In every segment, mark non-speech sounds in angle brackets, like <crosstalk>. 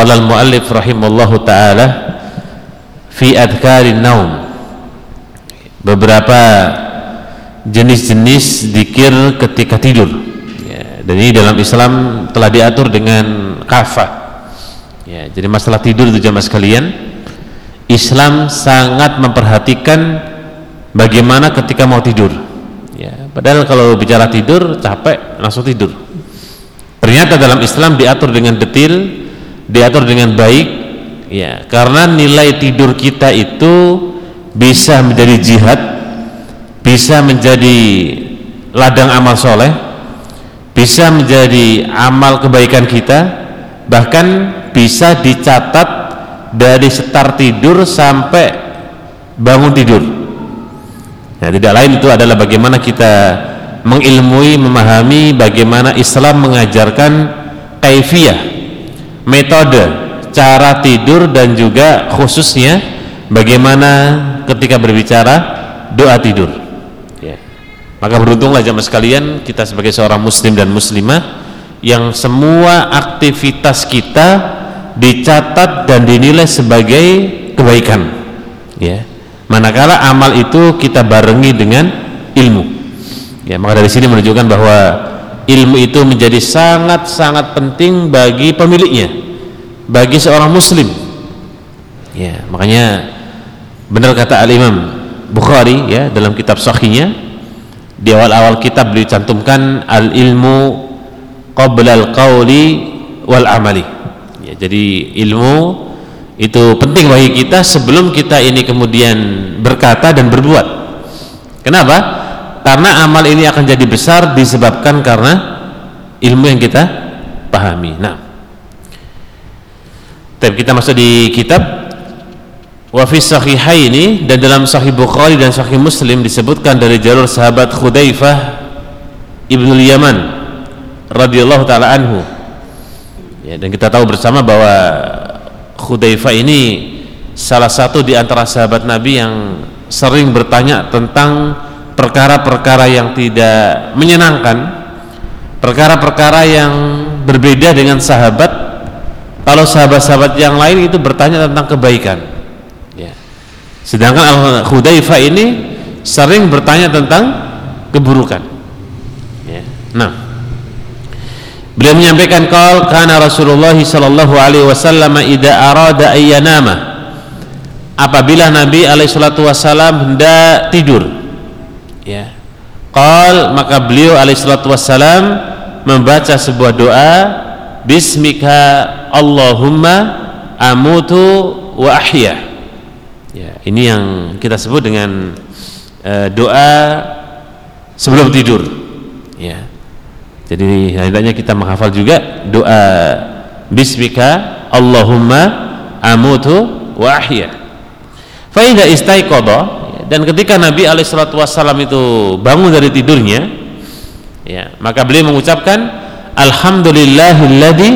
Qala al-muallif rahimallahu taala fi adkarin naum. Beberapa jenis-jenis zikir ketika tidur. Ya, dan ini dalam Islam telah diatur dengan kafah. Ya, jadi masalah tidur itu jamaah sekalian, Islam sangat memperhatikan bagaimana ketika mau tidur. Ya, padahal kalau bicara tidur capek langsung tidur. Ternyata dalam Islam diatur dengan detil diatur dengan baik. Ya karena nilai tidur kita itu bisa menjadi jihad bisa menjadi ladang amal soleh bisa menjadi amal kebaikan kita bahkan bisa dicatat dari setar tidur sampai bangun tidur. Ya, tidak lain itu adalah bagaimana kita mengilmui memahami bagaimana Islam mengajarkan kaifiyah metode cara tidur dan juga khususnya bagaimana ketika berbicara doa tidur. Ya. maka beruntunglah jamaah sekalian kita sebagai seorang muslim dan muslimah yang semua aktivitas kita dicatat dan dinilai sebagai kebaikan. Ya. Manakala amal itu kita barengi dengan ilmu. Ya maka dari sini menunjukkan bahwa ilmu itu menjadi sangat-sangat penting bagi pemiliknya bagi seorang muslim. Ya makanya benar kata al-imam Bukhari ya dalam kitab sahihnya di awal-awal kitab beliau cantumkan al-ilmu qabla al-qawli wal amali. Ya, jadi ilmu itu penting bagi kita sebelum kita ini kemudian berkata dan berbuat. Kenapa? karena amal ini akan jadi besar disebabkan karena ilmu yang kita pahami. Nah tapi kita masuk di kitab wa fi sahihaini dan dalam sahih Bukhari dan sahih Muslim disebutkan dari jalur sahabat Khudaifah Ibnu Yaman radhiyallahu taala anhu. Ya dan kita tahu bersama bahwa Khudaifah ini salah satu di antara sahabat Nabi yang sering bertanya tentang perkara-perkara yang tidak menyenangkan perkara-perkara yang berbeda dengan sahabat kalau sahabat-sahabat yang lain itu bertanya tentang kebaikan. Ya. sedangkan Al-Khudaifah ini sering bertanya tentang keburukan. Ya. nah. Beliau menyampaikan kal karena Rasulullah sallallahu alaihi wasallam idza arada ayyanama apabila Nabi alaihi wasallam hendak tidur. Ya. Qal maka beliau alaihissalatu wassalam membaca sebuah doa bismika Allahumma amutu wa ahya. Ya ini yang kita sebut dengan uh, doa sebelum tidur. Ya. Jadi hendaknya kita menghafal juga doa bismika Allahumma amutu wa ahya. Fa idza istaiqadha dan ketika Nabi Alaihissalam itu bangun dari tidurnya ya maka beliau mengucapkan Alhamdulillahilladzi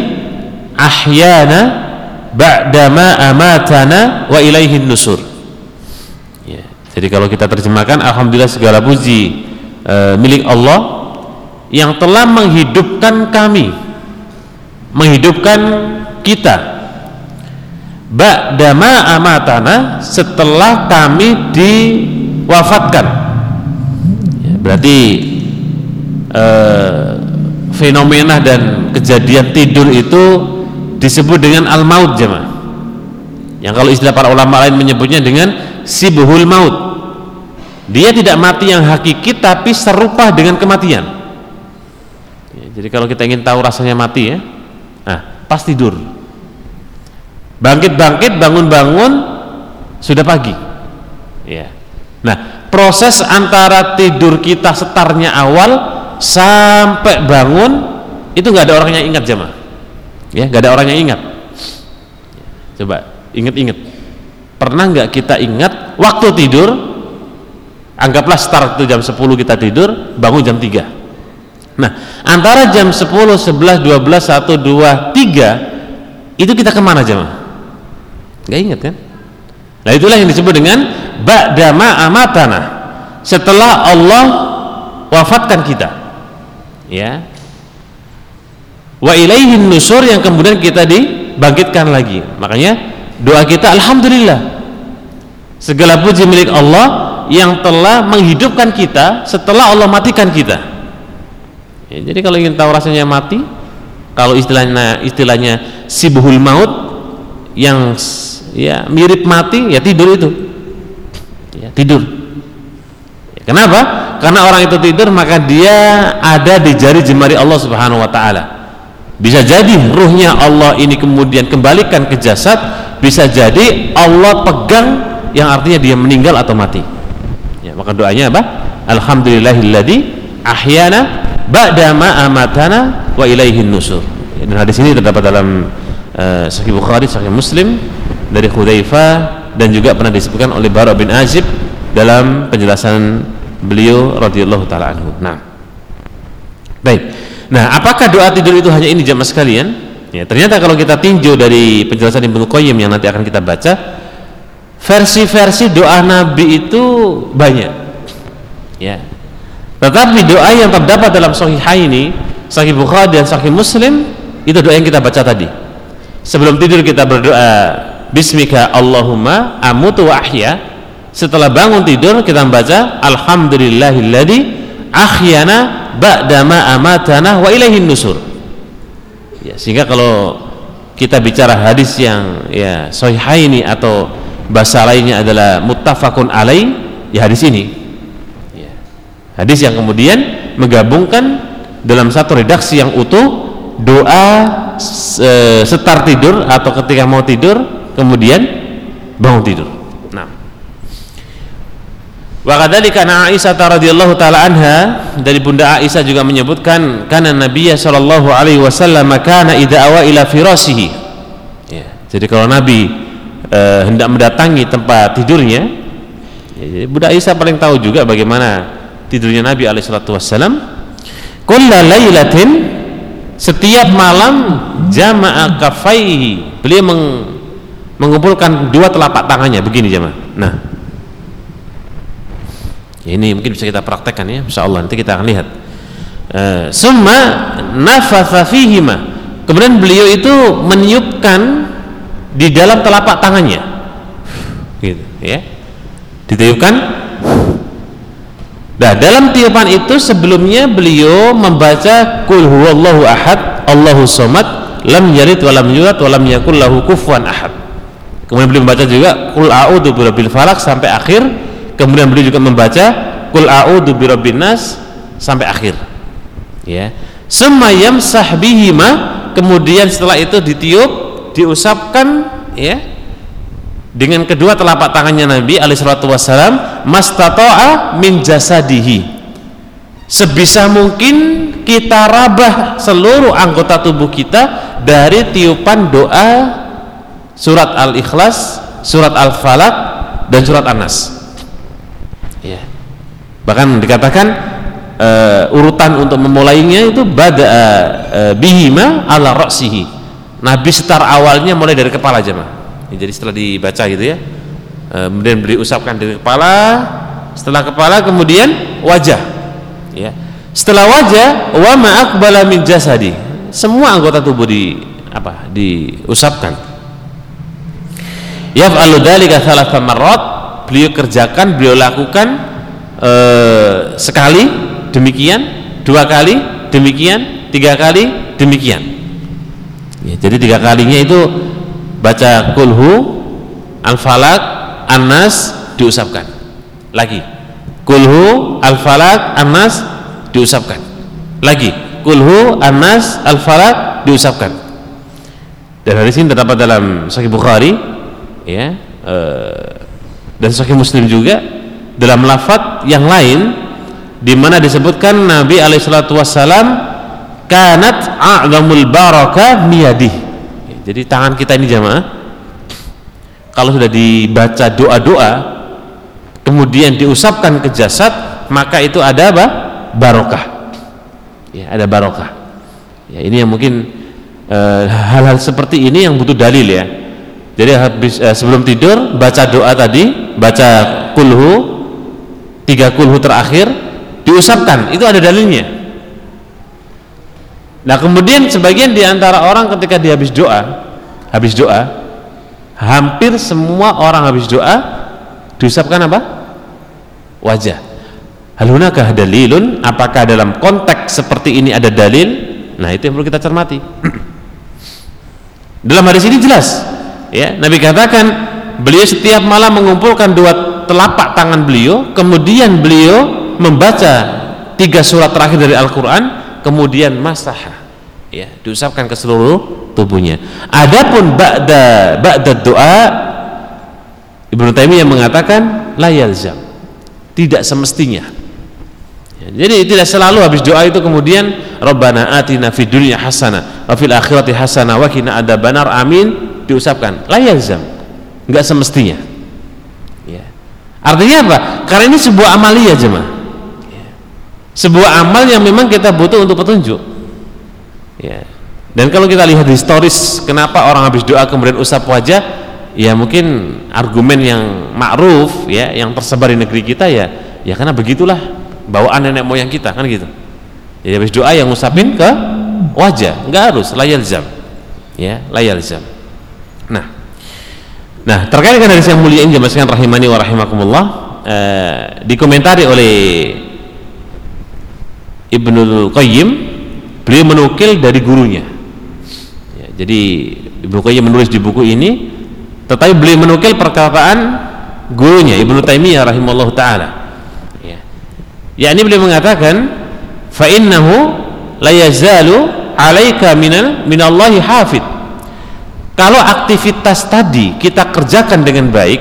ahyana ba'dama amatana wa ilaihin nusur. Ya, jadi kalau kita terjemahkan Alhamdulillah segala puji e, milik Allah yang telah menghidupkan kami menghidupkan kita. Ba'dama amatana setelah kami diwafatkan. Ya, berarti eh, fenomena dan kejadian tidur itu disebut dengan al-maut jemaah. Yang kalau istilah para ulama lain menyebutnya dengan sibuhul maut. Dia tidak mati yang hakiki tapi serupa dengan kematian. Ya, jadi kalau kita ingin tahu rasanya mati ya nah pas tidur. Bangkit-bangkit bangun-bangun sudah pagi. Ya. Nah proses antara tidur kita setarnya awal sampai bangun itu nggak ada orang yang ingat jemaah. Ya nggak ada orang yang ingat. Coba inget-inget pernah nggak kita ingat waktu tidur? Anggaplah start itu jam 10 kita tidur bangun jam 3 nah antara jam 10, 11, 12, 1, 2, 3 itu kita ke mana jemaah? Nggak ingat kan? Nah itulah yang disebut dengan ba'dama amatana setelah Allah wafatkan kita ya. Wa ilaihin nusur yang kemudian kita di dibangkitkan lagi. Makanya doa kita alhamdulillah segala puji milik Allah yang telah menghidupkan kita setelah Allah matikan kita. Ya, jadi kalau ingin tahu rasanya mati kalau istilahnya istilahnya sibuhul maut yang ya mirip mati ya tidur itu. Ya tidur kenapa? Karena orang itu tidur maka dia ada di jari jemari Allah subhanahu wa ta'ala. Bisa jadi ruhnya Allah ini kemudian kembalikan ke jasad bisa jadi Allah pegang yang artinya dia meninggal atau mati. Ya, maka doanya apa? Alhamdulillahilladzi ahyana ba'da ma amatana wa ilaihin nusur. Dan hadis ini terdapat dalam uh, Sahih Bukhari Sahih Muslim dari Hudzaifah dan juga pernah disebutkan oleh Bara bin Azib dalam penjelasan beliau radhiyallahu taala anhu. Nah. Baik. Nah, apakah doa tidur itu hanya ini jamaah sekalian? Ya, ternyata kalau kita tinjau dari penjelasan Ibnu Qayyim yang nanti akan kita baca, versi-versi doa Nabi itu banyak ya tetapi doa yang terdapat dalam Sahih ini Sahih Bukhari dan Sahih Muslim itu doa yang kita baca tadi sebelum tidur kita berdoa Bismika Allahumma amutu wa ahya setelah bangun tidur kita membaca Alhamdulillahilladzi ahyana ba'dama amatana wa ilaihin nusur ya, sehingga kalau kita bicara hadis yang ya ini atau bahasa lainnya adalah muttafaqun alai ya hadis ini ya. hadis yang kemudian menggabungkan dalam satu redaksi yang utuh doa setar tidur atau ketika mau tidur kemudian bangun tidur wa kadzalika Aisyah radhiyallahu taala anha dari Bunda Aisyah juga menyebutkan karena Nabi sallallahu alaihi wasallam kana idza awa ila firasihi. Ya jadi kalau Nabi uh, hendak mendatangi tempat tidurnya ya, jadi Buddha Isa paling tahu juga bagaimana tidurnya Nabi alaihissalatu wassalam. Kulla laylatin setiap malam jama'a kafaihi beliau meng, mengumpulkan dua telapak tangannya begini jamaah nah ini mungkin bisa kita praktekkan ya. Insyaallah nanti kita akan lihat. Uh, summa nafatha fihima. Kemudian beliau itu meniupkan di dalam telapak tangannya. Gitu ya. Ditiupkan. Nah dalam tiupan itu sebelumnya beliau membaca kul huwallahu ahad Allahu somad lam yalid wa lam yulad wa lam yakul lahu kufuwan ahad. Kemudian beliau membaca juga kul a'udzu birabbil falak sampai akhir kemudian beliau juga membaca kul a'udzu birabbin nas sampai akhir. Ya. Semayam sahbihima kemudian setelah itu ditiup diusapkan ya dengan kedua telapak tangannya Nabi alaihissalatu wassalam mastato'a min jasadihi. Sebisa mungkin kita rabah seluruh anggota tubuh kita dari tiupan doa surat al-ikhlas surat al-falak dan surat an-nas. ya. Bahkan dikatakan uh, urutan untuk memulainya itu bada uh, bihima ala ra'sihi Nabi setar awalnya mulai dari kepala aja mah. Jadi setelah dibaca gitu ya, eh, kemudian beri usapkan dari kepala, setelah kepala kemudian wajah. Ya. Setelah wajah, wa ma'akbala min jasadi. Semua anggota tubuh di apa? diusapkan. Yaf'alu dzalika thalatha marrat. Beliau kerjakan, beliau lakukan eh, sekali demikian, dua kali demikian, tiga kali demikian. Ya, jadi tiga kalinya itu baca kulhu al-falak an-nas diusapkan. Lagi. Kulhu al-falak an-nas diusapkan. Lagi. Kulhu an-nas al-falak diusapkan. Dan hari ini terdapat dalam Sahih Bukhari ya eh, dan Sahih Muslim juga dalam lafaz yang lain di mana disebutkan Nabi alaihissalatu wassalam kanat a'zamul barakah miyadih jadi tangan kita ini jamaah kalau sudah dibaca doa-doa kemudian diusapkan ke jasad maka itu ada apa? barokah. Ya ada barokah. Ya ini yang mungkin eh, hal-hal uh, seperti ini yang butuh dalil ya. Jadi habis uh, sebelum tidur baca doa tadi baca kulhu tiga kulhu terakhir diusapkan. Itu ada dalilnya. Nah kemudian sebagian di antara orang ketika dia habis doa habis doa hampir semua orang habis doa diusapkan apa? Wajah. Hal hunakah dalilun? Apakah dalam konteks seperti ini ada dalil? Nah itu yang perlu kita cermati. Dalam hadis ini jelas. Ya Nabi katakan beliau setiap malam mengumpulkan dua telapak tangan beliau kemudian beliau membaca tiga surat terakhir dari Al-Quran kemudian masah ya diusapkan ke seluruh tubuhnya. Adapun ba'da ba'da doa Ibnu Taimiyah mengatakan la yalzam. Tidak semestinya. Ya, jadi tidak selalu habis doa itu kemudian Rabbana atina fid dunya hasanah wa fil akhirati hasanah wa qina adzabannar. Amin. Diusapkan la yalzam. Enggak semestinya. ya artinya apa? Karena ini sebuah amalia jemaah. Ya. sebuah amal yang memang kita butuh untuk petunjuk. Ya. Dan kalau kita lihat historis kenapa orang habis doa kemudian usap wajah ya mungkin argumen yang ma'ruf ya yang tersebar di negeri kita ya ya karena begitulah bawaan nenek moyang kita kan gitu. Jadi habis doa yang ngusapin ke wajah nggak harus layal zam ya layal zam nah nah terkait dengan hadis yang mulia ini jemaah rahimani wa rahimakumullah eh, dikomentari oleh Ibnu Qayyim beliau menukil dari gurunya. Ya, jadi Ibnu Qayyim menulis di buku ini tetapi beliau menukil perkataan gurunya Ibnu Taimiyah rahimahullah taala. Ya. ya ini beliau mengatakan fa innahu la yazalu alaika minal minallahi hafid kalau aktivitas tadi kita kerjakan dengan baik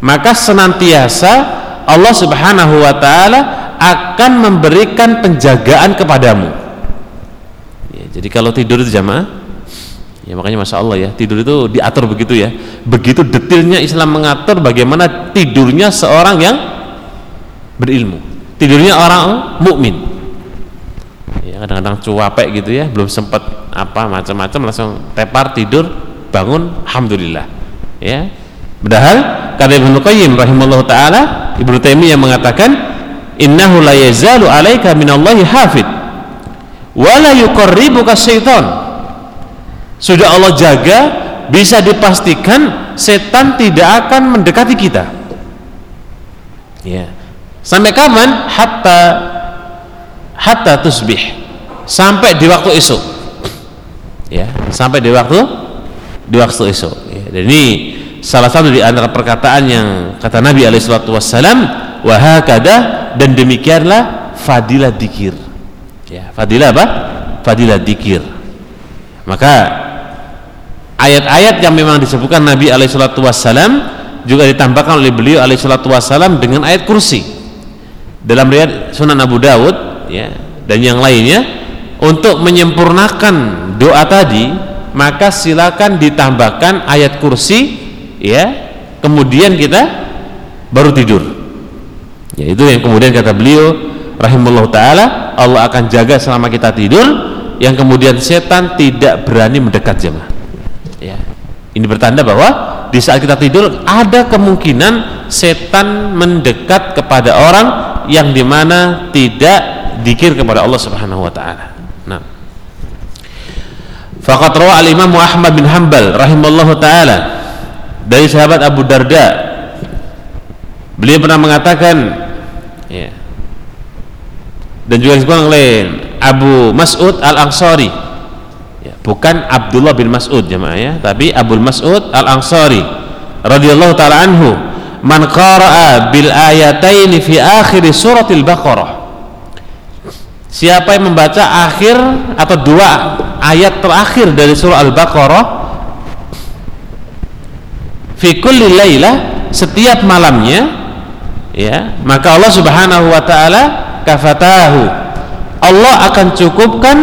maka senantiasa Allah subhanahu wa ta'ala akan memberikan penjagaan kepadamu. Jadi kalau tidur itu jamaah ya makanya masya Allah ya tidur itu diatur begitu ya. Begitu detailnya Islam mengatur bagaimana tidurnya seorang yang berilmu. Tidurnya orang mukmin. Ya kadang-kadang cuapek gitu ya belum sempat apa macam-macam langsung tepar tidur bangun alhamdulillah. Ya. Padahal kata Ibnu Qayyim rahimahullah taala Ibnu Taimiyah mengatakan innahu la yazalu alaika minallahi hafid wala yuqarribuka syaitan. Sudah Allah jaga bisa dipastikan setan tidak akan mendekati kita. Ya. Sampai kapan? Hatta hatta tusbih. Sampai di waktu esok. Ya sampai di waktu di waktu esok. Ya, dan ini salah satu di antara perkataan yang kata Nabi alaihi wassalam wahakada dan demikianlah fadilah dikir ya fadilah apa? Fadilah dikir maka ayat-ayat yang memang disebutkan Nabi alaihissalatu wassalam juga ditambahkan oleh beliau alaihissalatu wassalam dengan ayat kursi. Dalam riwayat Sunan Abu Dawud ya dan yang lainnya untuk menyempurnakan doa tadi maka silakan ditambahkan ayat kursi ya. Kemudian kita baru tidur. Ya itu yang kemudian kata beliau rahimullah taala Allah akan jaga selama kita tidur. Yang kemudian setan tidak berani mendekat jemaah. Ya. Ini bertanda bahwa di saat kita tidur ada kemungkinan setan mendekat kepada orang yang di mana tidak dikir kepada Allah Subhanahu wa taala. Faqat rawa al-Imam Ahmad bin Hanbal rahimallahu taala dari sahabat Abu Darda. Beliau pernah mengatakan ya, dan juga disebutkan oleh Abu Mas'ud Al-Ansari ya, bukan Abdullah bin Mas'ud jemaah ya tapi Abu Mas'ud Al-Ansari radhiyallahu taala anhu man qara'a bil ayataini fi akhir suratil Baqarah siapa yang membaca akhir atau dua ayat terakhir dari surah Al-Baqarah? Fi kulli lailah setiap malamnya ya maka Allah Subhanahu wa taala kafatahu Allah akan cukupkan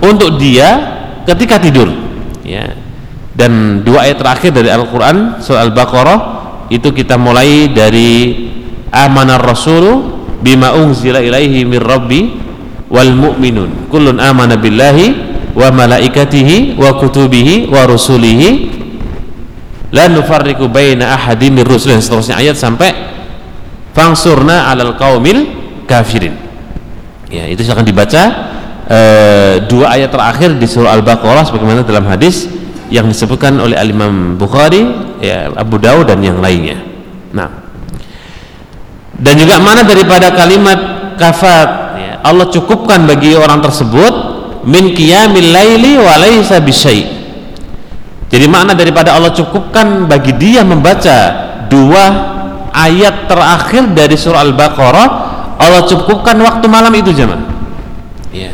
untuk dia ketika tidur ya. Dan dua ayat terakhir dari Al-Quran surah Al-Baqarah itu kita mulai dari amanar rasulu bima unzila ilaihi min rabbi wal mu'minun. Kullun amana billahi wa malaikatihi wa kutubihi wa rusulihi. La nufarriku baina ahadin min rusul. Dan seterusnya ayat sampai fangsurna alal qaumil kafirin. Ya itu silahkan dibaca. E, dua ayat terakhir di surah Al-Baqarah sebagaimana dalam hadis yang disebutkan oleh Al Imam Bukhari, ya, Abu Dawud dan yang lainnya. Nah, dan juga mana daripada kalimat kafat Allah cukupkan bagi orang tersebut min qiyamil laili wa laisa bisyai. Jadi makna daripada Allah cukupkan bagi dia membaca dua ayat terakhir dari surah Al-Baqarah Allah cukupkan waktu malam itu jemaah. Ya.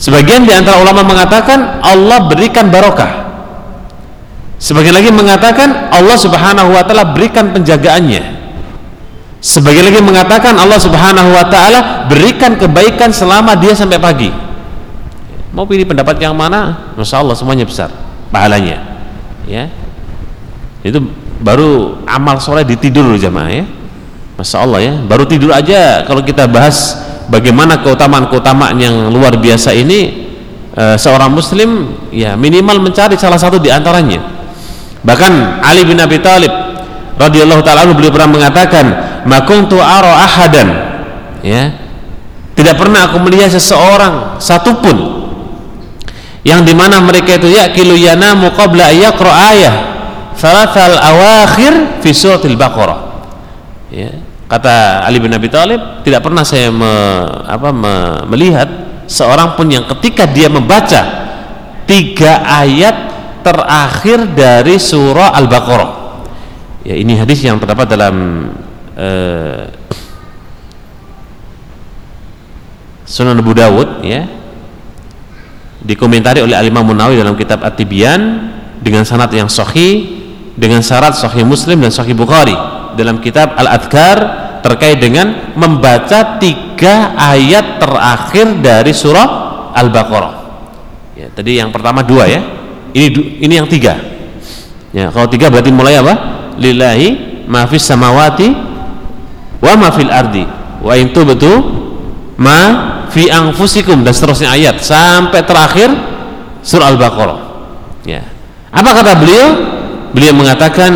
Sebagian di antara ulama mengatakan Allah berikan barokah. Sebagian lagi mengatakan Allah Subhanahu wa taala berikan penjagaannya. Sebagian lagi mengatakan Allah Subhanahu wa taala berikan kebaikan selama dia sampai pagi. Mau pilih pendapat yang mana? Masya Allah semuanya besar pahalanya. Ya. Itu baru amal soleh ditidur jamaah ya. Masya Allah ya. Baru tidur aja kalau kita bahas bagaimana keutamaan-keutamaan yang luar biasa ini e, seorang muslim ya minimal mencari salah satu di antaranya bahkan Ali bin Abi Thalib radhiyallahu taala beliau pernah mengatakan makuntu ara ahadan. Ya. Tidak pernah aku melihat seseorang satupun yang di mana mereka itu ya kilu yanamu qabla yaqra ayah thalathal awakhir fi suratil baqarah. Ya. Kata Ali bin Abi Thalib tidak pernah saya me, apa, me, melihat seorang pun yang ketika dia membaca tiga ayat terakhir dari surah Al-Baqarah ya ini hadis yang terdapat dalam uh, Sunan Abu Dawud ya dikomentari oleh Al-Imam Munawi dalam kitab At-Tibyan dengan sanad yang sahih dengan syarat sahih Muslim dan sahih Bukhari dalam kitab Al-Adhkar terkait dengan membaca tiga ayat terakhir dari surah Al-Baqarah. Ya, tadi yang pertama dua ya. Ini ini yang tiga. Ya, kalau tiga berarti mulai apa? Lillahi ma fis samawati wa ma fil ardi wa in tubtu ma fi anfusikum dan seterusnya ayat sampai terakhir surah Al-Baqarah. Ya. Apa kata beliau? Beliau mengatakan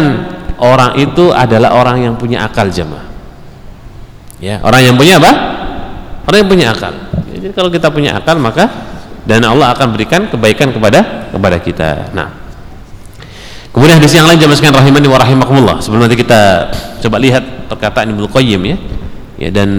orang itu adalah orang yang punya akal jemaah ya orang yang punya apa orang yang punya akal jadi kalau kita punya akal maka dan Allah akan berikan kebaikan kepada kepada kita nah kemudian hadis yang lain jemaah sekalian rahimani wa rahimakumullah sebelum nanti kita coba lihat perkataan Ibnu Qayyim ya ya dan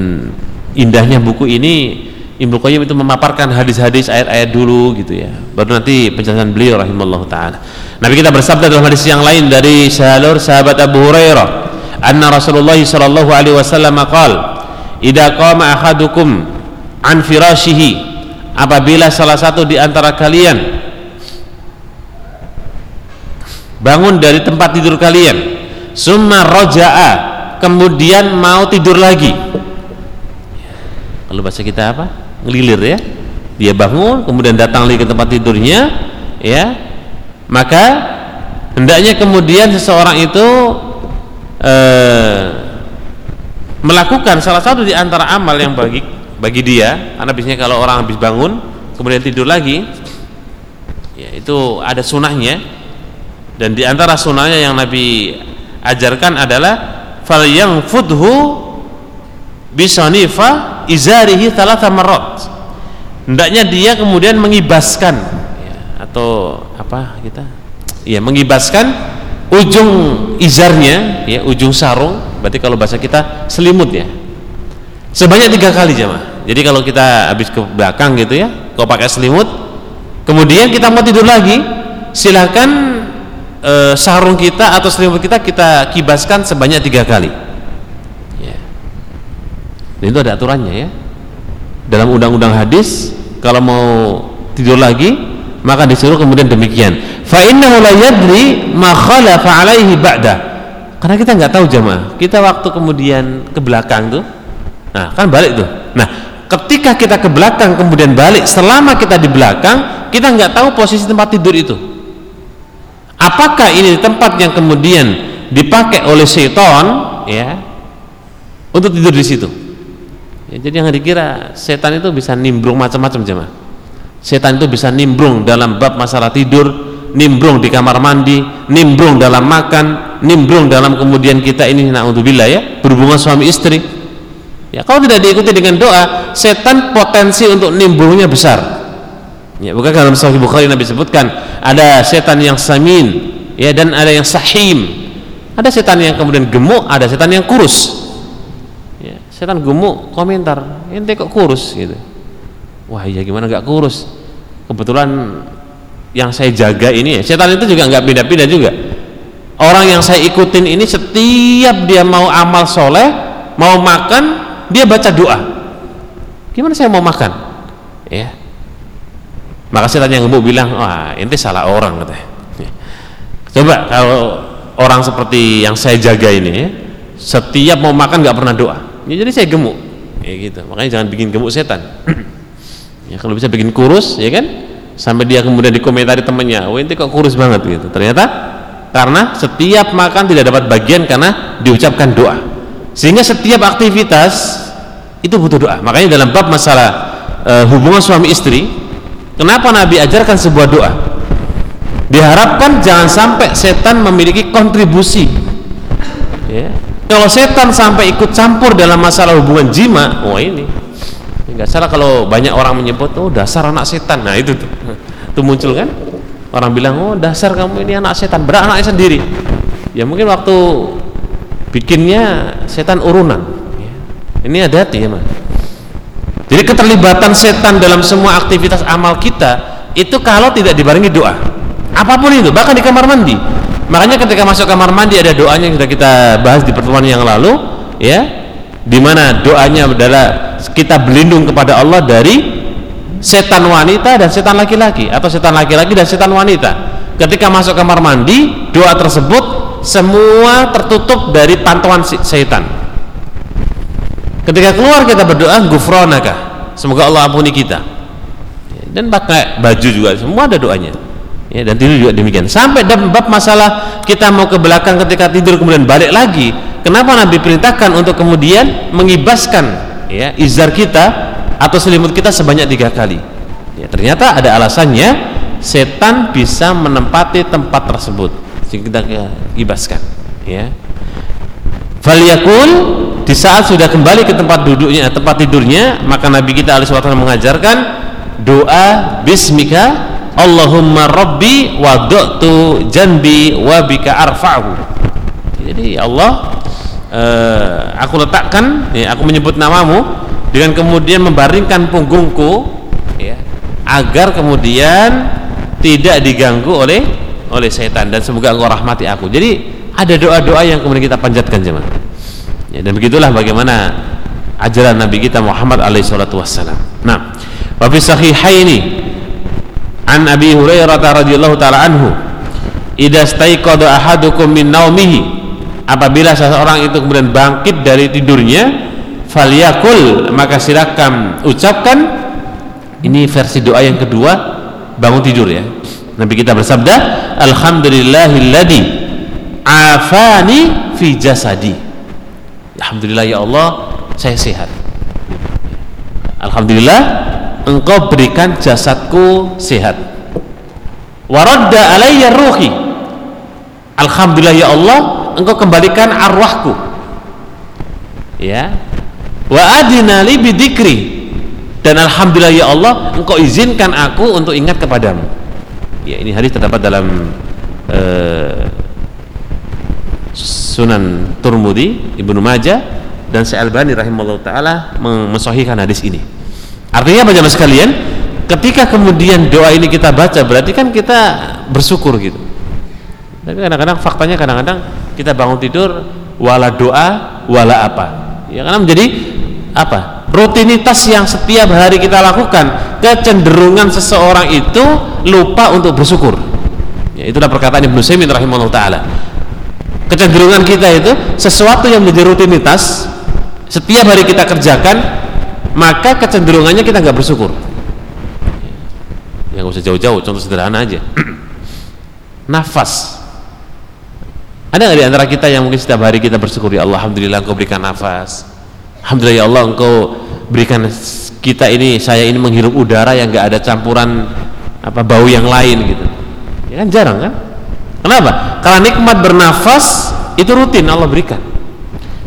indahnya buku ini Ibnu Qayyim itu memaparkan hadis-hadis ayat-ayat dulu gitu ya. Baru nanti penjelasan beliau rahimallahu taala. Nabi kita bersabda dalam hadis yang lain dari salur sahabat Abu Hurairah, anna Rasulullah sallallahu alaihi wasallam qaal, "Idza qama ahadukum an firashihi" apabila salah satu di antara kalian bangun dari tempat tidur kalian, summa roja'a, kemudian mau tidur lagi. Kalau bahasa kita apa? ngelilir ya. Dia bangun kemudian datang lagi ke tempat tidurnya ya. Maka hendaknya kemudian seseorang itu eh, melakukan salah satu di antara amal yang bagi bagi dia. Karena biasanya kalau orang habis bangun kemudian tidur lagi ya itu ada sunahnya dan di antara sunahnya yang Nabi ajarkan adalah fal yang fudhu bisanifa izarihi talata marot hendaknya dia kemudian mengibaskan ya, atau apa kita? Ya mengibaskan ujung izarnya ya ujung sarung. Berarti kalau bahasa kita selimut ya. Sebanyak tiga kali jamaah jadi kalau kita habis ke belakang gitu ya kalau pakai selimut kemudian kita mau tidur lagi silahkan e, sarung kita atau selimut kita kita kibaskan sebanyak tiga kali dan itu ada aturannya ya. Dalam undang-undang hadis kalau mau tidur lagi maka disuruh kemudian demikian. Fa innahu la yadri ma khalafa alaihi ba'da. Karena kita nggak tahu jamaah. Kita waktu kemudian ke belakang tuh. Nah, kan balik tuh. Nah, ketika kita ke belakang kemudian balik selama kita di belakang kita nggak tahu posisi tempat tidur itu apakah ini tempat yang kemudian dipakai oleh setan ya untuk tidur di situ Ya, jadi yang dikira setan itu bisa nimbrung macam-macam jemaah. Setan itu bisa nimbrung dalam bab masalah tidur, nimbrung di kamar mandi, nimbrung dalam makan, nimbrung dalam kemudian kita ini naudzubillah ya, berhubungan suami istri. Ya, kalau tidak diikuti dengan doa, setan potensi untuk nimbrungnya besar. Ya, bukan dalam Sahih Bukhari Nabi sebutkan ada setan yang samin, ya dan ada yang sahim. Ada setan yang kemudian gemuk, ada setan yang kurus. Ya, setan gemuk komentar, ente kok kurus gitu. Wah iya gimana nggak kurus? Kebetulan yang saya jaga ini ya, setan itu juga nggak beda-beda juga. Orang yang saya ikutin ini setiap dia mau amal soleh, mau makan, dia baca doa. Gimana saya mau makan? Ya, maka setan yang gemuk bilang wah ini salah orang katanya. Coba kalau orang seperti yang saya jaga ini setiap mau makan nggak pernah doa. Ya, jadi saya gemuk. Ya gitu. Makanya jangan bikin gemuk setan. <clears throat> Ya kalau bisa bikin kurus ya kan? Sampai dia kemudian dikomentari temennya oh ini kok kurus banget gitu. Ternyata karena setiap makan tidak dapat bagian karena diucapkan doa. Sehingga setiap aktivitas itu butuh doa. Makanya dalam bab masalah e, hubungan suami istri Kenapa Nabi ajarkan sebuah doa? Diharapkan jangan sampai setan memiliki kontribusi. Ya. Kalau setan sampai ikut campur dalam masalah hubungan jima, wah ini nggak salah kalau banyak orang menyebut oh dasar anak setan. Nah itu tuh, <laughs> tuh muncul kan? Orang bilang oh dasar kamu ini anak setan, berat anak sendiri. Ya mungkin waktu bikinnya setan urunan. Ya. Ini ada hati ya mas jadi keterlibatan setan dalam semua aktivitas amal kita itu kalau tidak dibarengi doa. Apa pun itu, bahkan di kamar mandi. Makanya ketika masuk kamar mandi ada doanya yang sudah kita bahas di pertemuan yang lalu, ya. Di mana doanya adalah kita berlindung kepada Allah dari setan wanita dan setan laki-laki atau setan laki-laki dan setan wanita. Ketika masuk kamar mandi, doa tersebut semua tertutup dari pantauan setan ketika keluar kita berdoa gufronaka semoga Allah ampuni kita. Dan pakai baju juga semua ada doanya. Ya, dan tidur juga demikian. Sampai dalam bab masalah kita mau ke belakang ketika tidur kemudian balik lagi kenapa Nabi perintahkan untuk kemudian mengibaskan ya izar kita atau selimut kita sebanyak tiga kali? Ya, ternyata ada alasannya setan bisa menempati tempat tersebut. Sehingga kita ibaskan ya Faliyakul di saat sudah kembali ke tempat duduknya, tempat tidurnya, maka Nabi kita alaihi wasallam mengajarkan doa bismika Allahumma rabbi wa du'tu janbi wa bika arfa'hu. Jadi ya Allah uh, aku letakkan ya, aku menyebut namamu dengan kemudian membaringkan punggungku ya, agar kemudian tidak diganggu oleh oleh setan dan semoga engkau rahmati aku. Jadi ada doa-doa yang kemudian kita panjatkan jemaah. Ya, dan begitulah bagaimana ajaran Nabi kita Muhammad alaihi salatu wassalam. Nah wa fi sahihaini an Abi Hurairah radhiyallahu taala anhu idza staiqada ahadukum min naumihi apabila seseorang itu kemudian bangkit dari tidurnya falyakul maka silakan ucapkan. Ini versi doa yang kedua bangun tidur ya. Nabi kita bersabda alhamdulillahilladzi afani fi jasadi. Alhamdulillah ya Allah saya sehat. Alhamdulillah engkau berikan jasadku sehat. Waradda alayya ruhi. Alhamdulillah ya Allah engkau kembalikan arwahku. Ya. Wa adina li bidikri. Dan Alhamdulillah ya Allah engkau izinkan aku untuk ingat kepadamu. Ya ini hadis terdapat dalam uh, Sunan Turmudi, Ibnu Majah dan Syalbani rahimahullah taala mensahihkan hadis ini. Artinya apa jemaah sekalian? Ketika kemudian doa ini kita baca berarti kan kita bersyukur gitu. Tapi kadang-kadang faktanya kadang-kadang kita bangun tidur wala doa wala apa. Ya karena menjadi apa? Rutinitas yang setiap hari kita lakukan, kecenderungan seseorang itu lupa untuk bersyukur. Ya, itulah perkataan Ibnu Saimin rahimahullah taala kecenderungan kita itu sesuatu yang menjadi rutinitas setiap hari kita kerjakan maka kecenderungannya kita nggak bersyukur. Yang usah jauh-jauh contoh sederhana aja. <clears throat> Nafas. Ada nggak di antara kita yang mungkin setiap hari kita bersyukur ya Allah Alhamdulillah engkau berikan nafas. Alhamdulillah ya Allah engkau berikan kita ini saya ini menghirup udara yang nggak ada campuran apa bau yang lain gitu. Ya kan jarang kan? Kenapa? Karena nikmat bernafas itu rutin Allah berikan.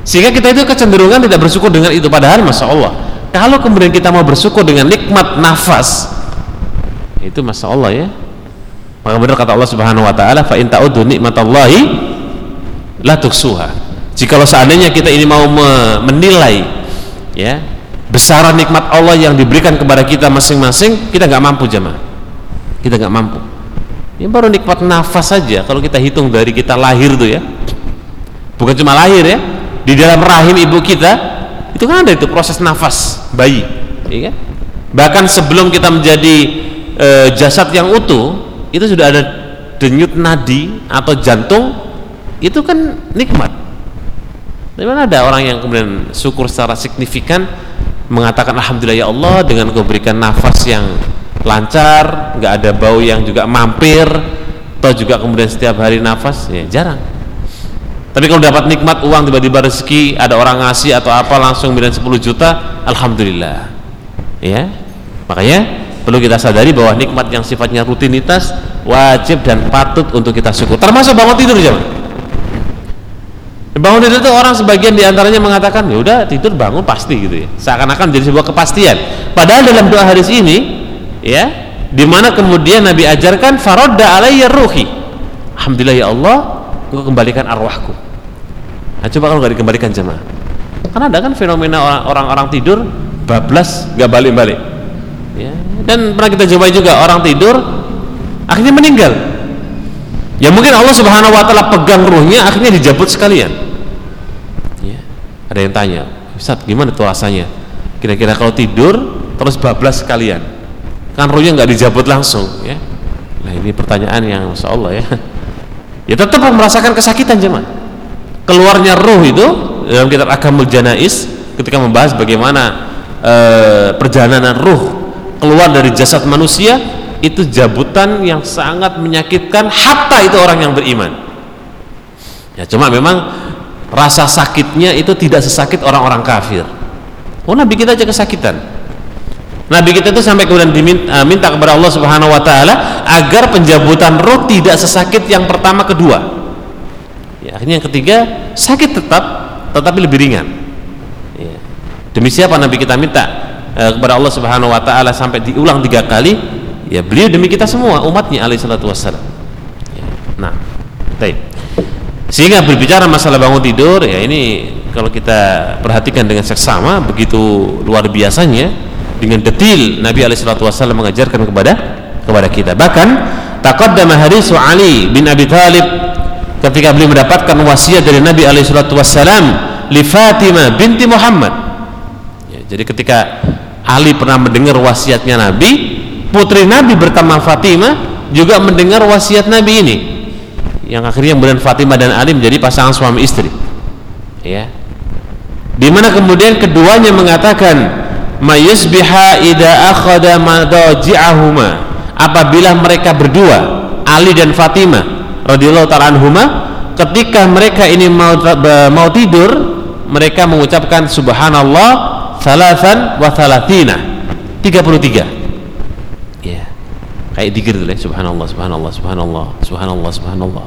Sehingga kita itu kecenderungan tidak bersyukur dengan itu. Padahal masya Allah. Kalau kemudian kita mau bersyukur dengan nikmat nafas, itu masa Allah ya. Maka benar kata Allah Subhanahu wa taala fa in ta'udu nikmatallahi la tuksuha jikalau seandainya kita ini mau menilai ya besaran nikmat Allah yang diberikan kepada kita masing-masing kita nggak mampu jemaah. Kita nggak mampu. Ini baru nikmat nafas saja. Kalau kita hitung dari kita lahir tuh ya bukan cuma lahir ya di dalam rahim ibu kita itu kan ada itu proses nafas bayi ya kan? bahkan sebelum kita menjadi e, jasad yang utuh itu sudah ada denyut nadi atau jantung itu kan nikmat mana ada orang yang kemudian syukur secara signifikan mengatakan Alhamdulillah ya Allah dengan kau berikan nafas yang lancar nggak ada bau yang juga mampir atau juga kemudian setiap hari nafas ya jarang tapi kalau dapat nikmat uang tiba-tiba rezeki ada orang ngasih atau apa langsung bilang 10 juta Alhamdulillah. Ya? Makanya perlu kita sadari bahwa nikmat yang sifatnya rutinitas wajib dan patut untuk kita syukur. Termasuk bangun tidur jam bangun tidur itu orang sebagian di antaranya mengatakan ya udah tidur bangun pasti gitu ya. Seakan-akan jadi sebuah kepastian. Padahal dalam doa hadis ini ya di mana kemudian Nabi ajarkan farodda alayya ruhi. Alhamdulillah ya Allah gue kembalikan arwahku nah coba kalau nggak dikembalikan jemaah. Karena ada kan fenomena orang-orang tidur bablas gak balik-balik. Ya. dan pernah kita coba juga orang tidur akhirnya meninggal. Ya mungkin Allah subhanahu wa ta'ala pegang ruhnya akhirnya dijabut sekalian. Ya. ada yang tanya Ustaz gimana tuh rasanya? Kira-kira kalau tidur terus bablas sekalian kan ruhnya nggak dijabut langsung ya? Nah ini pertanyaan yang Masya Allah ya. <laughs> Ya tetap merasakan kesakitan jemaah keluarnya ruh itu dalam kitab Akamul Janais ketika membahas bagaimana e, perjalanan ruh keluar dari jasad manusia itu jabutan yang sangat menyakitkan hatta itu orang yang beriman. Ya cuma memang rasa sakitnya itu tidak sesakit orang-orang kafir. Oh nabi kita aja kesakitan. Nabi kita itu sampai kemudian diminta minta kepada Allah subhanahu wa ta'ala agar penjabutan roh tidak sesakit yang pertama kedua ya, akhirnya yang ketiga sakit tetap tetapi lebih ringan. Ya. demi siapa nabi kita minta eh, kepada Allah subhanahu wa ta'ala sampai diulang tiga kali? Ya beliau demi kita semua umatnya alaihi salatu wassalam. Ya. nah baik. Sehingga berbicara masalah bangun tidur ya ini kalau kita perhatikan dengan seksama begitu luar biasanya dengan detil Nabi alaihi salatu wassalam mengajarkan kepada kepada kita. Bahkan taqaddama hadis Ali bin Abi Thalib ketika beliau mendapatkan wasiat dari Nabi alaihi salatu li Fatimah binti Muhammad. Ya, jadi ketika Ali pernah mendengar wasiatnya Nabi putri Nabi bertama Fatimah juga mendengar wasiat Nabi ini. Yang akhirnya kemudian Fatimah dan Ali menjadi pasangan suami istri. Ya. Di mana kemudian keduanya mengatakan mayusbiha ida akhada madaji'ahuma. Apabila mereka berdua Ali dan Fatimah radhiyallahu ta'ala anhuma ketika mereka ini mau mau tidur mereka mengucapkan subhanallah salasan wa salatina 33 kayak dikir tuh ya subhanallah subhanallah subhanallah subhanallah subhanallah.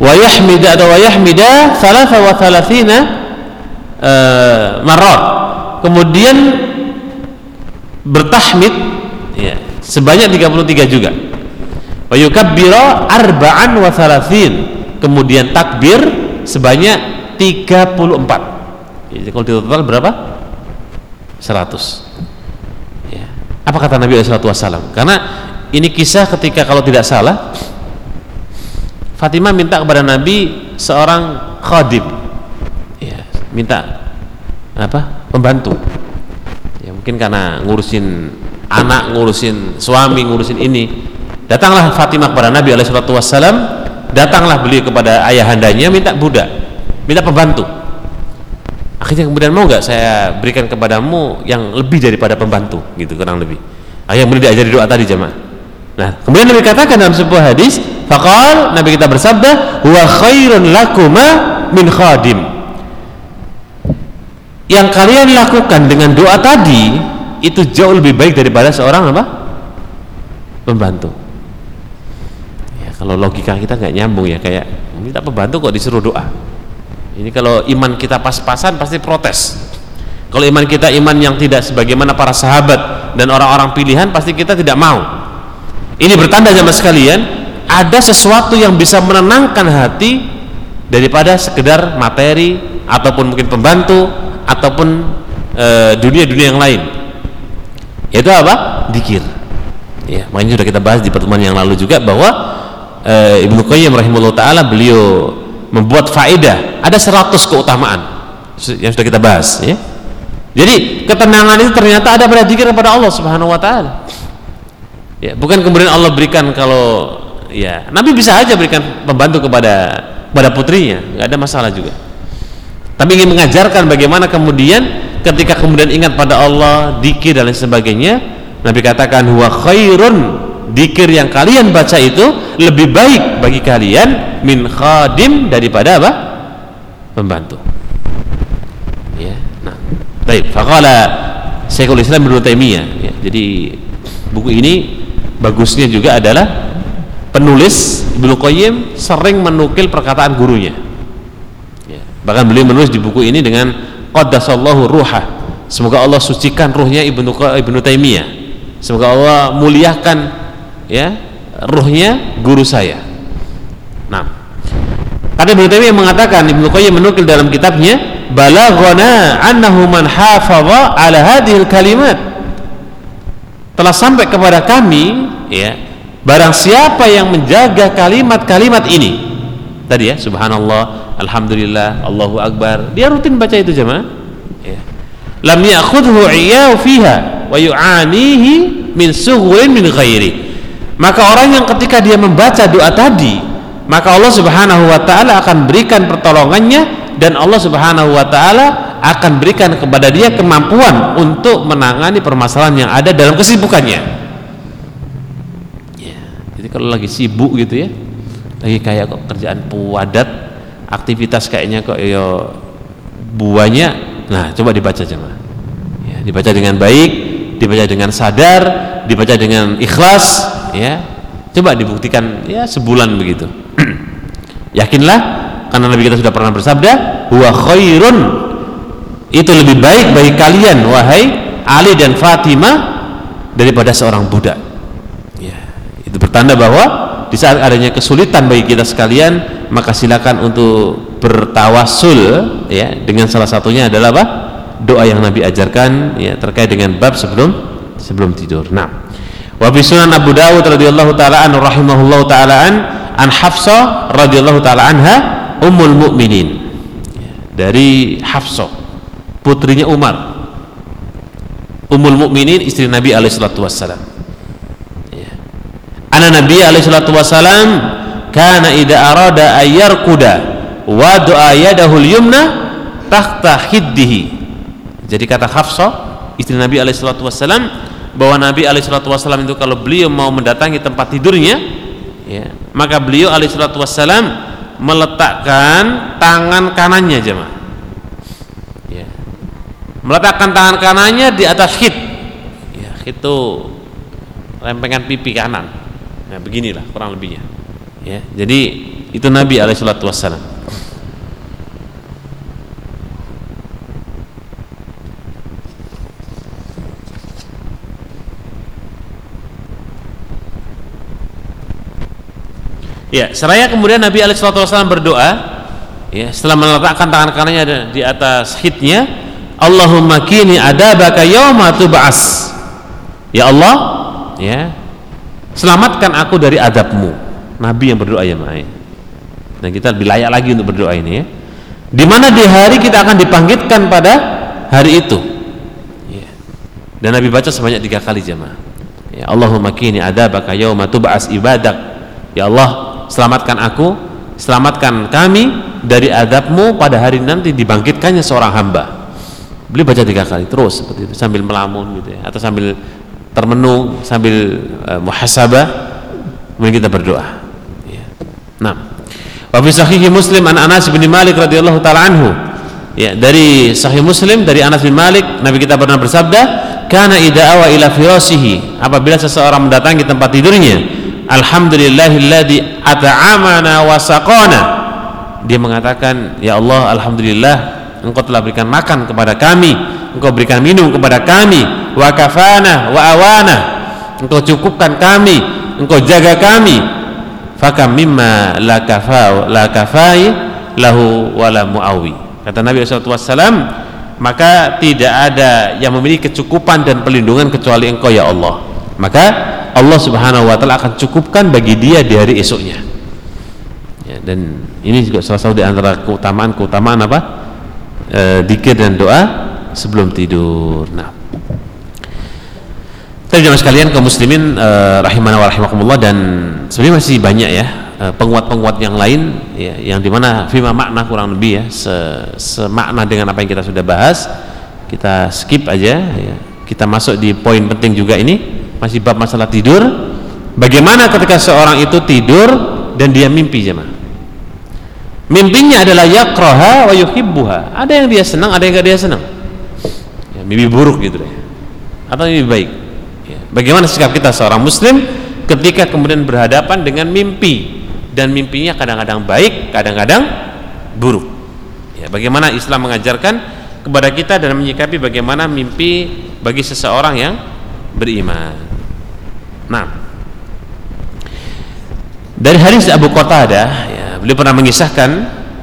Wa yahmida atau wa yahmida thalatha wa thalathina uh, marrat. Kemudian bertahmid ya, sebanyak 33 juga wa yukabbira arba'an wa kemudian takbir sebanyak 34 jadi kalau di total berapa? 100 ya. apa kata Nabi SAW karena ini kisah ketika kalau tidak salah Fatimah minta kepada Nabi seorang khadim ya, minta apa? Pembantu. Ya mungkin karena ngurusin anak ngurusin suami ngurusin ini datanglah Fatimah kepada Nabi Alaihissalam datanglah beliau kepada ayahandanya minta budak minta pembantu akhirnya kemudian mau nggak saya berikan kepadamu yang lebih daripada pembantu gitu kurang lebih akhirnya kemudian diajari doa tadi jemaah Nah, kemudian Nabi katakan dalam sebuah hadis, faqal Nabi kita bersabda, "Wa khairun lakuma min khadim." Yang kalian lakukan dengan doa tadi itu jauh lebih baik daripada seorang apa? Pembantu. Kalau logika kita nggak nyambung ya kayak minta pembantu kok disuruh doa. Ini kalau iman kita pas-pasan pasti protes. Kalau iman kita iman yang tidak sebagaimana para sahabat dan orang-orang pilihan pasti kita tidak mau ini bertanda sama sekalian ada sesuatu yang bisa menenangkan hati daripada sekedar materi ataupun mungkin pembantu ataupun eh, dunia-dunia e, yang lain itu apa? dikir ya makanya sudah kita bahas di pertemuan yang lalu juga bahwa e, Ibnu Qayyim rahimahullah taala beliau membuat faedah. Ada 100 keutamaan yang sudah kita bahas ya. Jadi ketenangan itu ternyata ada pada zikir kepada Allah Subhanahu wa taala. Ya bukan kemudian Allah berikan kalau ya Nabi bisa aja berikan pembantu kepada kepada putrinya. Nggak ada masalah juga. Tapi ingin mengajarkan bagaimana kemudian ketika kemudian ingat pada Allah dikir dan lain sebagainya Nabi katakan huwa khairun dikir yang kalian baca itu lebih baik bagi kalian min khadim daripada apa? Pembantu. Ya nah. Baik faqala Syekhul Islam Ibnu Taimiyah. Ya, jadi buku ini bagusnya juga adalah penulis Ibnu Qayyim sering menukil perkataan gurunya. Ya. bahkan beliau menulis di buku ini dengan qaddasallahu ruha. Semoga Allah sucikan ruhnya Ibnu Ibnu Taimiyah. Semoga Allah muliakan ya ruhnya guru saya. Nah kata Ibnu Taimiyah mengatakan Ibnu Qayyim menukil dalam kitabnya balaghana annahu man hafaza ala hadhil kalimat. Telah sampai kepada kami ya barang siapa yang menjaga kalimat-kalimat ini. Tadi ya subhanallah alhamdulillah Allahu akbar. Dia rutin baca itu jemaah. Ya. Lam ya'khudhu iyyahu fiha wa yu'anihi min sughrin min ghairi maka orang yang ketika dia membaca doa tadi maka Allah Subhanahu wa taala akan berikan pertolongannya dan Allah Subhanahu wa taala akan berikan kepada dia kemampuan untuk menangani permasalahan yang ada dalam kesibukannya. Ya, jadi kalau lagi sibuk gitu ya, lagi kayak kok kerjaan puadat, aktivitas kayaknya kok ya buahnya, nah coba dibaca jemaah. Ya, dibaca dengan baik, dibaca dengan sadar, dibaca dengan ikhlas, ya. Coba dibuktikan ya sebulan begitu. <clears throat> Yakinlah karena Nabi kita sudah pernah bersabda, huwa khairun itu lebih baik bagi kalian wahai Ali dan Fatimah daripada seorang budak ya, itu bertanda bahwa di saat adanya kesulitan bagi kita sekalian maka silakan untuk bertawasul ya dengan salah satunya adalah apa doa yang Nabi ajarkan ya terkait dengan bab sebelum sebelum tidur nah wa sunan Abu Dawud radhiyallahu taala an rahimahullahu taala an an Hafsah radhiyallahu taala anha ummul mukminin dari Hafsah putrinya Umar. Ummul Mukminin istri Nabi alaihi salatu wassalam. Ya. Anak Nabi alaihi salatu wassalam kana ida arada ayyarkuda wa du'a yadahu yumna tahta khiddihi. Jadi kata Hafsah istri Nabi alaihi salatu wassalam bahwa Nabi alaihi itu kalau beliau mau mendatangi tempat tidurnya ya, maka beliau alaihi meletakkan tangan kanannya jemaah. Meletakkan tangan kanannya di atas hit ya itu lempengan pipi kanan. Nah beginilah kurang lebihnya. Ya jadi itu Nabi wassalam Ya, seraya kemudian Nabi alaihissalam berdoa, ya, setelah meletakkan tangan kanannya di atas hitnya, Allahumma kini adabaka yawma tub'as. Ya Allah ya selamatkan aku dari adabmu. Nabi yang berdoa ya Ma'ai dan kita lebih layak lagi untuk berdoa ini ya. Di mana di hari kita akan dibangkitkan pada hari itu. Ya. dan Nabi baca sebanyak tiga kali jemaah. Ya Allahumma kini adabaka yawma tub'as ibadak. Ya Allah selamatkan aku selamatkan kami dari adabmu pada hari nanti dibangkitkannya seorang hamba. Beliau baca tiga kali terus seperti itu sambil melamun gitu ya atau sambil termenung sambil uh, muhasabah kemudian kita berdoa. Ya. nah wa fi sahih muslim an Anas bin Malik radhiyallahu taala anhu. Ya dari sahih muslim dari Anas bin Malik Nabi kita pernah bersabda kana idza awa ila firasihi. Apabila seseorang mendatangi tempat tidurnya alhamdulillahilladzi at'amana wa saqana. Dia mengatakan ya Allah alhamdulillah engkau telah berikan makan kepada kami engkau berikan minum kepada kami wa kafana wa awana. Engkau cukupkan kami engkau jaga kami. Fakam mimma la kafau la kafai lahu wala muawi. Kata Nabi SAW maka tidak ada yang memiliki kecukupan dan perlindungan kecuali engkau ya Allah maka Allah subhanahu wa ta'ala akan cukupkan bagi dia di hari esoknya. Ya, dan ini juga salah satu di antara keutamaan-keutamaan apa? E, dikir dan doa sebelum tidur. Nah. Tapi jemaah sekalian kaum muslimin uh, rahimana wa rahimakumullah dan sebenarnya masih banyak ya eh, penguat-penguat yang lain ya, yang di mana fima makna kurang lebih ya se semakna dengan apa yang kita sudah bahas kita skip aja ya. kita masuk di poin penting juga ini masih bab masalah tidur. Bagaimana ketika seorang itu tidur dan dia mimpi jemaah? Mimpinya adalah yakroha wa yuhibbuha. Ada yang dia senang ada yang gak dia senang. Ya, mimpi buruk gitu deh. Atau mimpi baik. Bagaimana sikap kita seorang muslim ketika kemudian berhadapan dengan mimpi? Dan mimpinya kadang-kadang baik, kadang-kadang buruk. Ya, bagaimana Islam mengajarkan kepada kita dan menyikapi bagaimana mimpi bagi seseorang yang beriman. Nah, dari hadis Abu Qatadah, ya, beliau pernah mengisahkan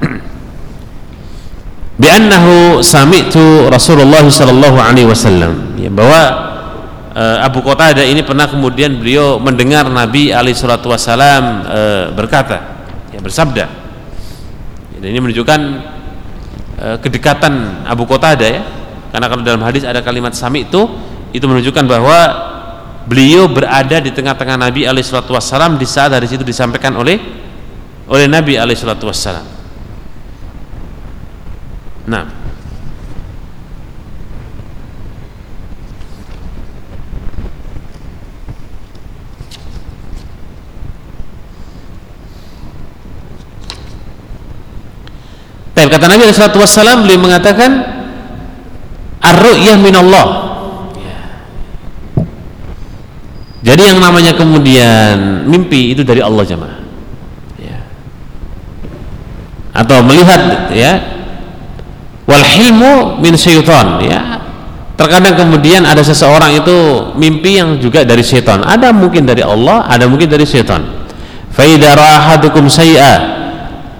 <clears throat> bi'annahu sami'tu Rasulullah sallallahu alaihi wasallam. Ya, bahwa uh, Abu Qatadah ini pernah kemudian beliau mendengar Nabi alaihi salatu wasalam uh, berkata ya bersabda. Dan ini menunjukkan uh, kedekatan Abu Qatadah ya. Karena kalau dalam hadis ada kalimat sami itu itu menunjukkan bahwa beliau berada di tengah-tengah Nabi alaihi salatu wasalam di saat hadis itu disampaikan oleh oleh Nabi alaihi salatu wasalam nah Tapi kata Nabi SAW beliau mengatakan ar-ru'yah minallah. Ya. Jadi yang namanya kemudian mimpi itu dari Allah jemaah. Ya. Atau melihat ya wal hilmu min syaitan ya. Terkadang kemudian ada seseorang itu mimpi yang juga dari syaitan. Ada mungkin dari Allah, ada mungkin dari syaitan. Fa idza rahadukum syai'a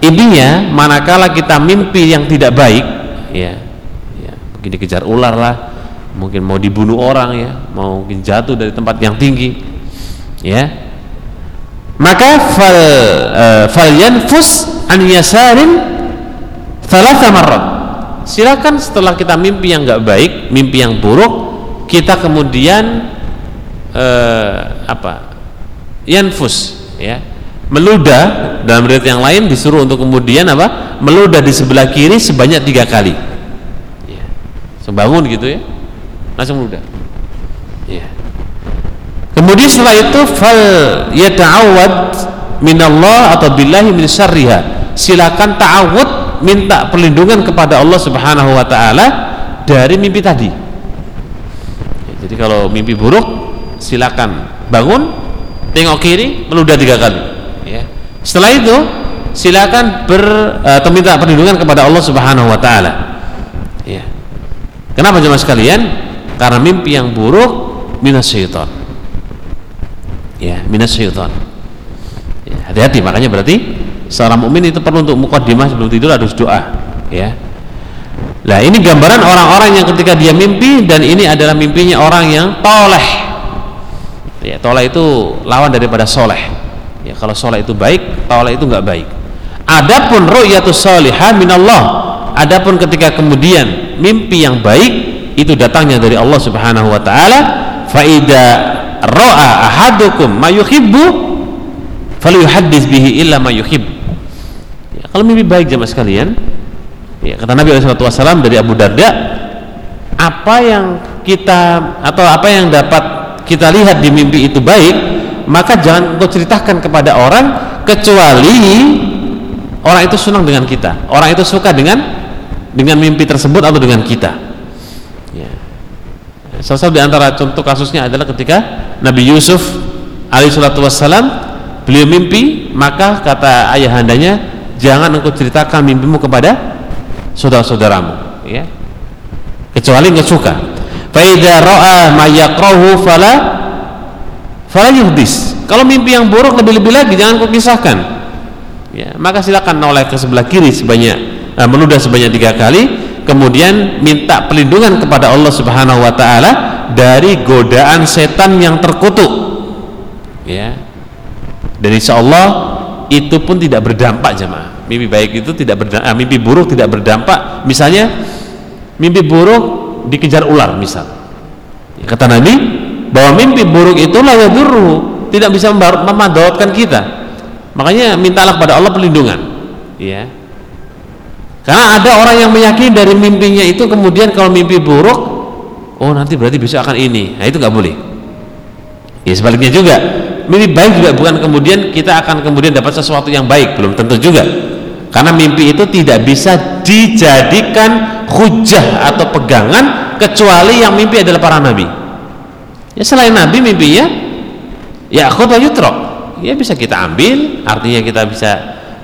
intinya manakala kita mimpi yang tidak baik ya, ya mungkin dikejar ular lah mungkin mau dibunuh orang ya mau mungkin jatuh dari tempat yang tinggi ya. Maka fal uh, fal yanfus an yasarin thalatha marrat silakan setelah kita mimpi yang nggak baik mimpi yang buruk kita kemudian uh, apa yanfus ya. Meludah dalam riwayat yang lain disuruh untuk kemudian apa? Meludah di sebelah kiri sebanyak tiga kali. Ya. sembangun gitu ya langsung meludah ya. kemudian setelah itu fal yata'awad minallah atau billahi min syarriha silakan ta'awud minta perlindungan kepada Allah subhanahu wa ta'ala dari mimpi tadi ya, jadi kalau mimpi buruk silakan bangun tengok kiri meludah tiga kali setelah itu silakan ber atau minta perlindungan kepada Allah Subhanahu wa taala. Ya. Kenapa jemaah sekalian? Karena mimpi yang buruk minas syaitan. Ya, minas syaitan. Ya, hati-hati makanya berarti seorang mukmin itu perlu untuk mukadimah sebelum tidur harus doa, ya. Nah, ini gambaran orang-orang yang ketika dia mimpi dan ini adalah mimpinya orang yang toleh. Ya, toleh itu lawan daripada soleh ya kalau sholat itu baik taulah itu nggak baik adapun ru'yatus salihah minallah adapun ketika kemudian mimpi yang baik itu datangnya dari Allah Subhanahu wa taala. Faida ra'a ahadukum ma yuhibbu falyuhaddits bihi illa ma yuhib ya, kalau mimpi baik jemaah sekalian ya kata Nabi SAW dari Abu Darda apa yang kita atau apa yang dapat kita lihat di mimpi itu baik maka jangan engkau ceritakan kepada orang kecuali orang itu senang dengan kita. Orang itu suka dengan dengan mimpi tersebut atau dengan kita. Salah satu di antara contoh kasusnya adalah ketika Nabi Yusuf alaihissalatu wassalam beliau mimpi maka kata ayahandanya jangan engkau ceritakan mimpimu kepada saudara-saudaramu. Ya. Kecuali engkau suka. Fa idza ra'a ma fala fala yuhdis. Kalau mimpi yang buruk lebih-lebih lagi jangan kau kisahkan. Ya maka silakan noleh ke sebelah kiri sebanyak uh, meludah sebanyak tiga kali kemudian minta pelindungan kepada Allah Subhanahu Wa Taala dari godaan setan yang terkutuk. Ya. Dan insya Allah itu pun tidak berdampak jemaah. Mimpi baik itu tidak berdampak eh, mimpi buruk tidak berdampak. Misalnya mimpi buruk dikejar ular misal. Kata Nabi bahwa mimpi buruk itulah ya dulu tidak bisa memadotkan kita. Makanya mintalah kepada Allah perlindungan. Ya karena ada orang yang meyakini dari mimpinya itu kemudian kalau mimpi buruk oh nanti berarti besok akan ini. Nah itu nggak boleh. Ya sebaliknya juga. Mimpi baik juga bukan kemudian kita akan kemudian dapat sesuatu yang baik. Belum tentu juga. Karena mimpi itu tidak bisa dijadikan hujah atau pegangan kecuali yang mimpi adalah para nabi. Ya selain nabi mimpinya ya khutbah yutrok ya bisa kita ambil artinya kita bisa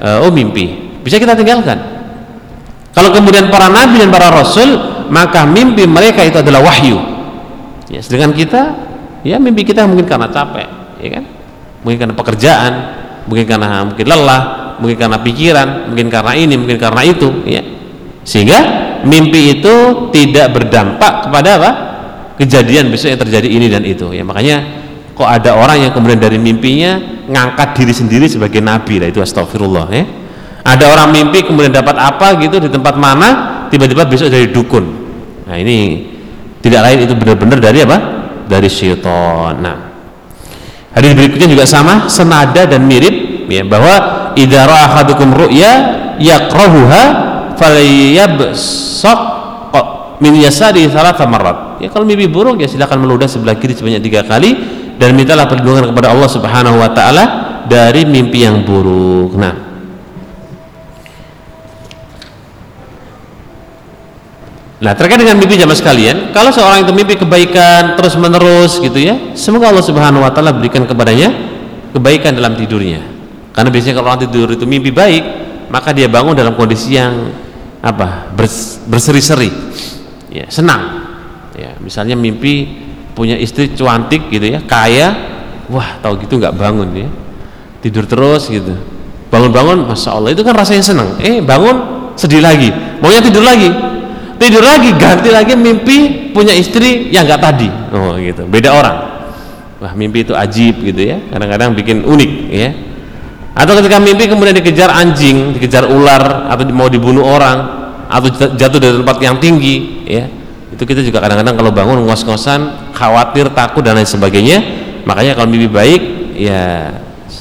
uh, oh mimpi. Bisa kita tinggalkan kalau kemudian para nabi dan para rasul maka mimpi mereka itu adalah wahyu. Ya sedangkan kita ya mimpi kita mungkin karena capek ya kan? Mungkin karena pekerjaan mungkin karena mungkin lelah mungkin karena pikiran mungkin karena ini mungkin karena itu ya. Sehingga mimpi itu tidak berdampak kepada apa? Kejadian besok yang terjadi ini dan itu ya. Makanya kok ada orang yang kemudian dari mimpinya ngangkat diri sendiri sebagai nabi lah itu astagfirullah ya ada orang mimpi kemudian dapat apa gitu di tempat mana tiba-tiba besok jadi dukun. Nah ini tidak lain itu benar-benar dari apa? Dari syaitan. Nah hadis berikutnya juga sama senada dan mirip ya bahwa ra'a ahadukum ru'ya yaqrahuha falyabsaq min yasari thalatha marrat. Ya kalau mimpi buruk ya silakan meludah sebelah kiri sebanyak tiga kali dan mintalah perlindungan kepada Allah Subhanahu wa taala dari mimpi yang buruk. Nah, Nah terkait dengan mimpi jamaah sekalian, kalau seorang itu mimpi kebaikan terus menerus gitu ya, semoga Allah Subhanahu Wa Taala berikan kepadanya kebaikan dalam tidurnya. Karena biasanya kalau orang tidur itu mimpi baik, maka dia bangun dalam kondisi yang apa berseri-seri, ya senang. Ya, misalnya mimpi punya istri cantik gitu ya kaya wah tahu gitu nggak bangun ya. Tidur terus gitu. Bangun-bangun masya Allah itu kan rasanya senang. Eh bangun sedih lagi. Maunya tidur lagi tidur lagi ganti lagi mimpi punya istri yang nggak tadi. Oh gitu. Beda orang. Wah mimpi itu ajib gitu ya. Kadang-kadang bikin unik ya. Atau ketika mimpi kemudian dikejar anjing dikejar ular atau mau dibunuh orang atau jatuh dari tempat yang tinggi ya. Itu kita juga kadang-kadang kalau bangun ngos-ngosan khawatir takut dan lain sebagainya. Makanya kalau mimpi baik ya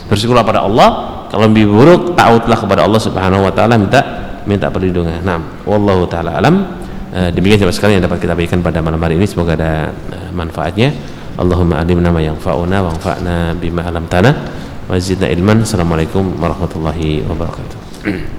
bersyukurlah pada Allah. Kalau mimpi buruk tautlah kepada Allah Subhanahu wa taala minta minta perlindungan. Nah, wallahu taala alam. E, demikian sahabat sekalian yang dapat kita berikan pada malam hari ini semoga ada e, manfaatnya. Allahumma alimna ma yanfa'una wanfa'na bima 'allamtana wa zidna ilman. Assalamualaikum warahmatullahi wabarakatuh. <clears throat>